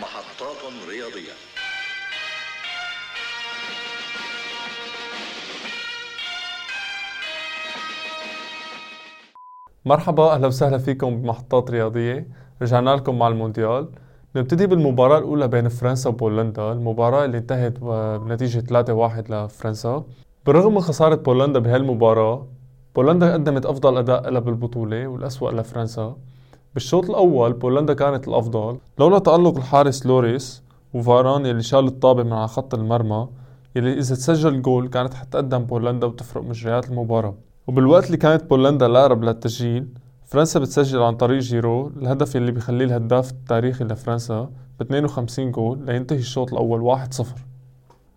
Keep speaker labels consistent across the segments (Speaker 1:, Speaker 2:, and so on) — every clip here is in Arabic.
Speaker 1: محطات رياضية.
Speaker 2: مرحبا أهلا وسهلا فيكم بمحطات رياضية. رجعنا لكم مع المونديال. نبتدي بالمباراة الأولى بين فرنسا وبولندا. المباراة اللي انتهت بنتيجة 3-1 لفرنسا. بالرغم من خسارة بولندا بهالمباراة بولندا قدمت أفضل أداء لها بالبطولة والأسوأ لفرنسا. بالشوط الأول بولندا كانت الأفضل. لولا تألق الحارس لوريس وفاران يلي شال الطابة من على خط المرمى يلي إذا تسجل جول كانت حتقدم بولندا وتفرق مجريات المباراة. وبالوقت اللي كانت بولندا الأقرب للتسجيل فرنسا بتسجل عن طريق جيرو الهدف اللي بيخليه الهداف التاريخي لفرنسا ب 52 جول لينتهي الشوط الأول 1-0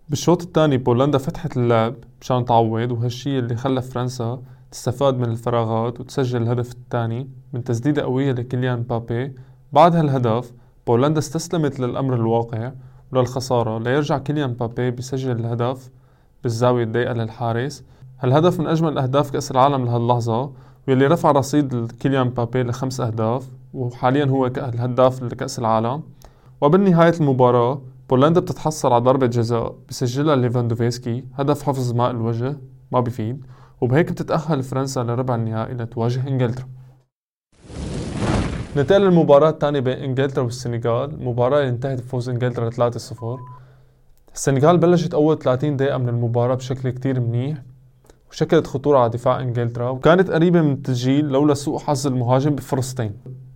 Speaker 2: بالشوط الثاني بولندا فتحت اللعب مشان تعوض وهالشي اللي خلى فرنسا تستفاد من الفراغات وتسجل الهدف الثاني من تسديدة قوية لكيليان بابي بعد هالهدف بولندا استسلمت للأمر الواقع وللخسارة ليرجع كيليان بابي بيسجل الهدف بالزاوية الضيقة للحارس. هالهدف من أجمل أهداف كأس العالم لهاللحظة واللي رفع رصيد كيليان بابي لخمس أهداف وحاليا هو الهداف لكأس العالم. وبالنهاية المباراة بولندا بتتحصل على ضربة جزاء بسجلها ليفاندوفسكي هدف حفظ ماء الوجه ما بيفيد وبهيك بتتأهل فرنسا لربع النهائي لتواجه إنجلترا. ننتقل للمباراة الثانية بين إنجلترا والسنغال، المباراة اللي انتهت بفوز إنجلترا 3-0 السنغال بلشت أول 30 دقيقة من المباراة بشكل كتير منيح وشكلت خطورة على دفاع إنجلترا وكانت قريبة من التسجيل لولا سوء حظ المهاجم بفرصتين.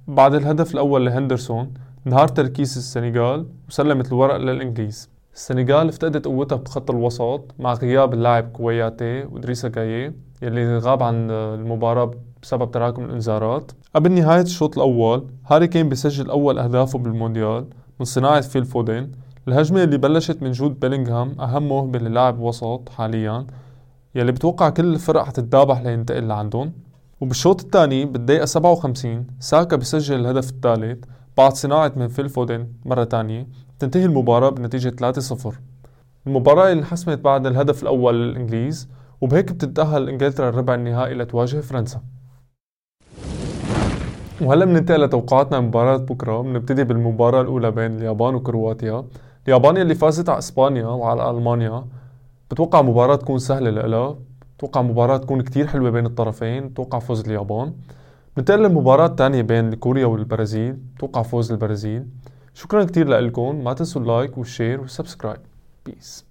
Speaker 2: بعد الهدف الأول لهندرسون انهار تركيز السنغال وسلمت الورق للإنجليز. السنغال افتقدت قوتها بخط الوسط مع غياب اللاعب كوياتي وإدريسا جايي يلي غاب عن المباراة بسبب تراكم الإنذارات. قبل نهاية الشوط الأول هاري كين بيسجل أول أهدافه بالمونديال من صناعة فيل فودين الهجمة اللي بلشت من جود بيلينغهام أهم موهبة للاعب وسط حاليا يلي بتوقع كل الفرق حتتذابح لينتقل لعندهم. وبالشوط الثاني بالدقيقة 57 ساكا بسجل الهدف الثالث بعد صناعة من فيل فودن مرة تانية تنتهي المباراة بنتيجة 3-0 المباراة اللي انحسمت بعد الهدف الأول للإنجليز وبهيك بتتأهل إنجلترا الربع النهائي لتواجه فرنسا. وهلا بننتقل لتوقعاتنا مباراة بكرة. بنبتدي بالمباراة الأولى بين اليابان وكرواتيا. اليابان اللي فازت على إسبانيا وعلى ألمانيا. بتوقع مباراة تكون سهلة لها بتوقع مباراة تكون كتير حلوة بين الطرفين. بتوقع فوز اليابان. بننتقل للمباراة الثانية بين كوريا والبرازيل. بتوقع فوز البرازيل. شكرا كتير لكم ما تنسوا ال like وال share وال subscribe peace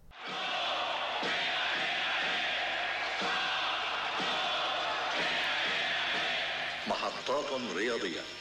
Speaker 1: محطات رياضية.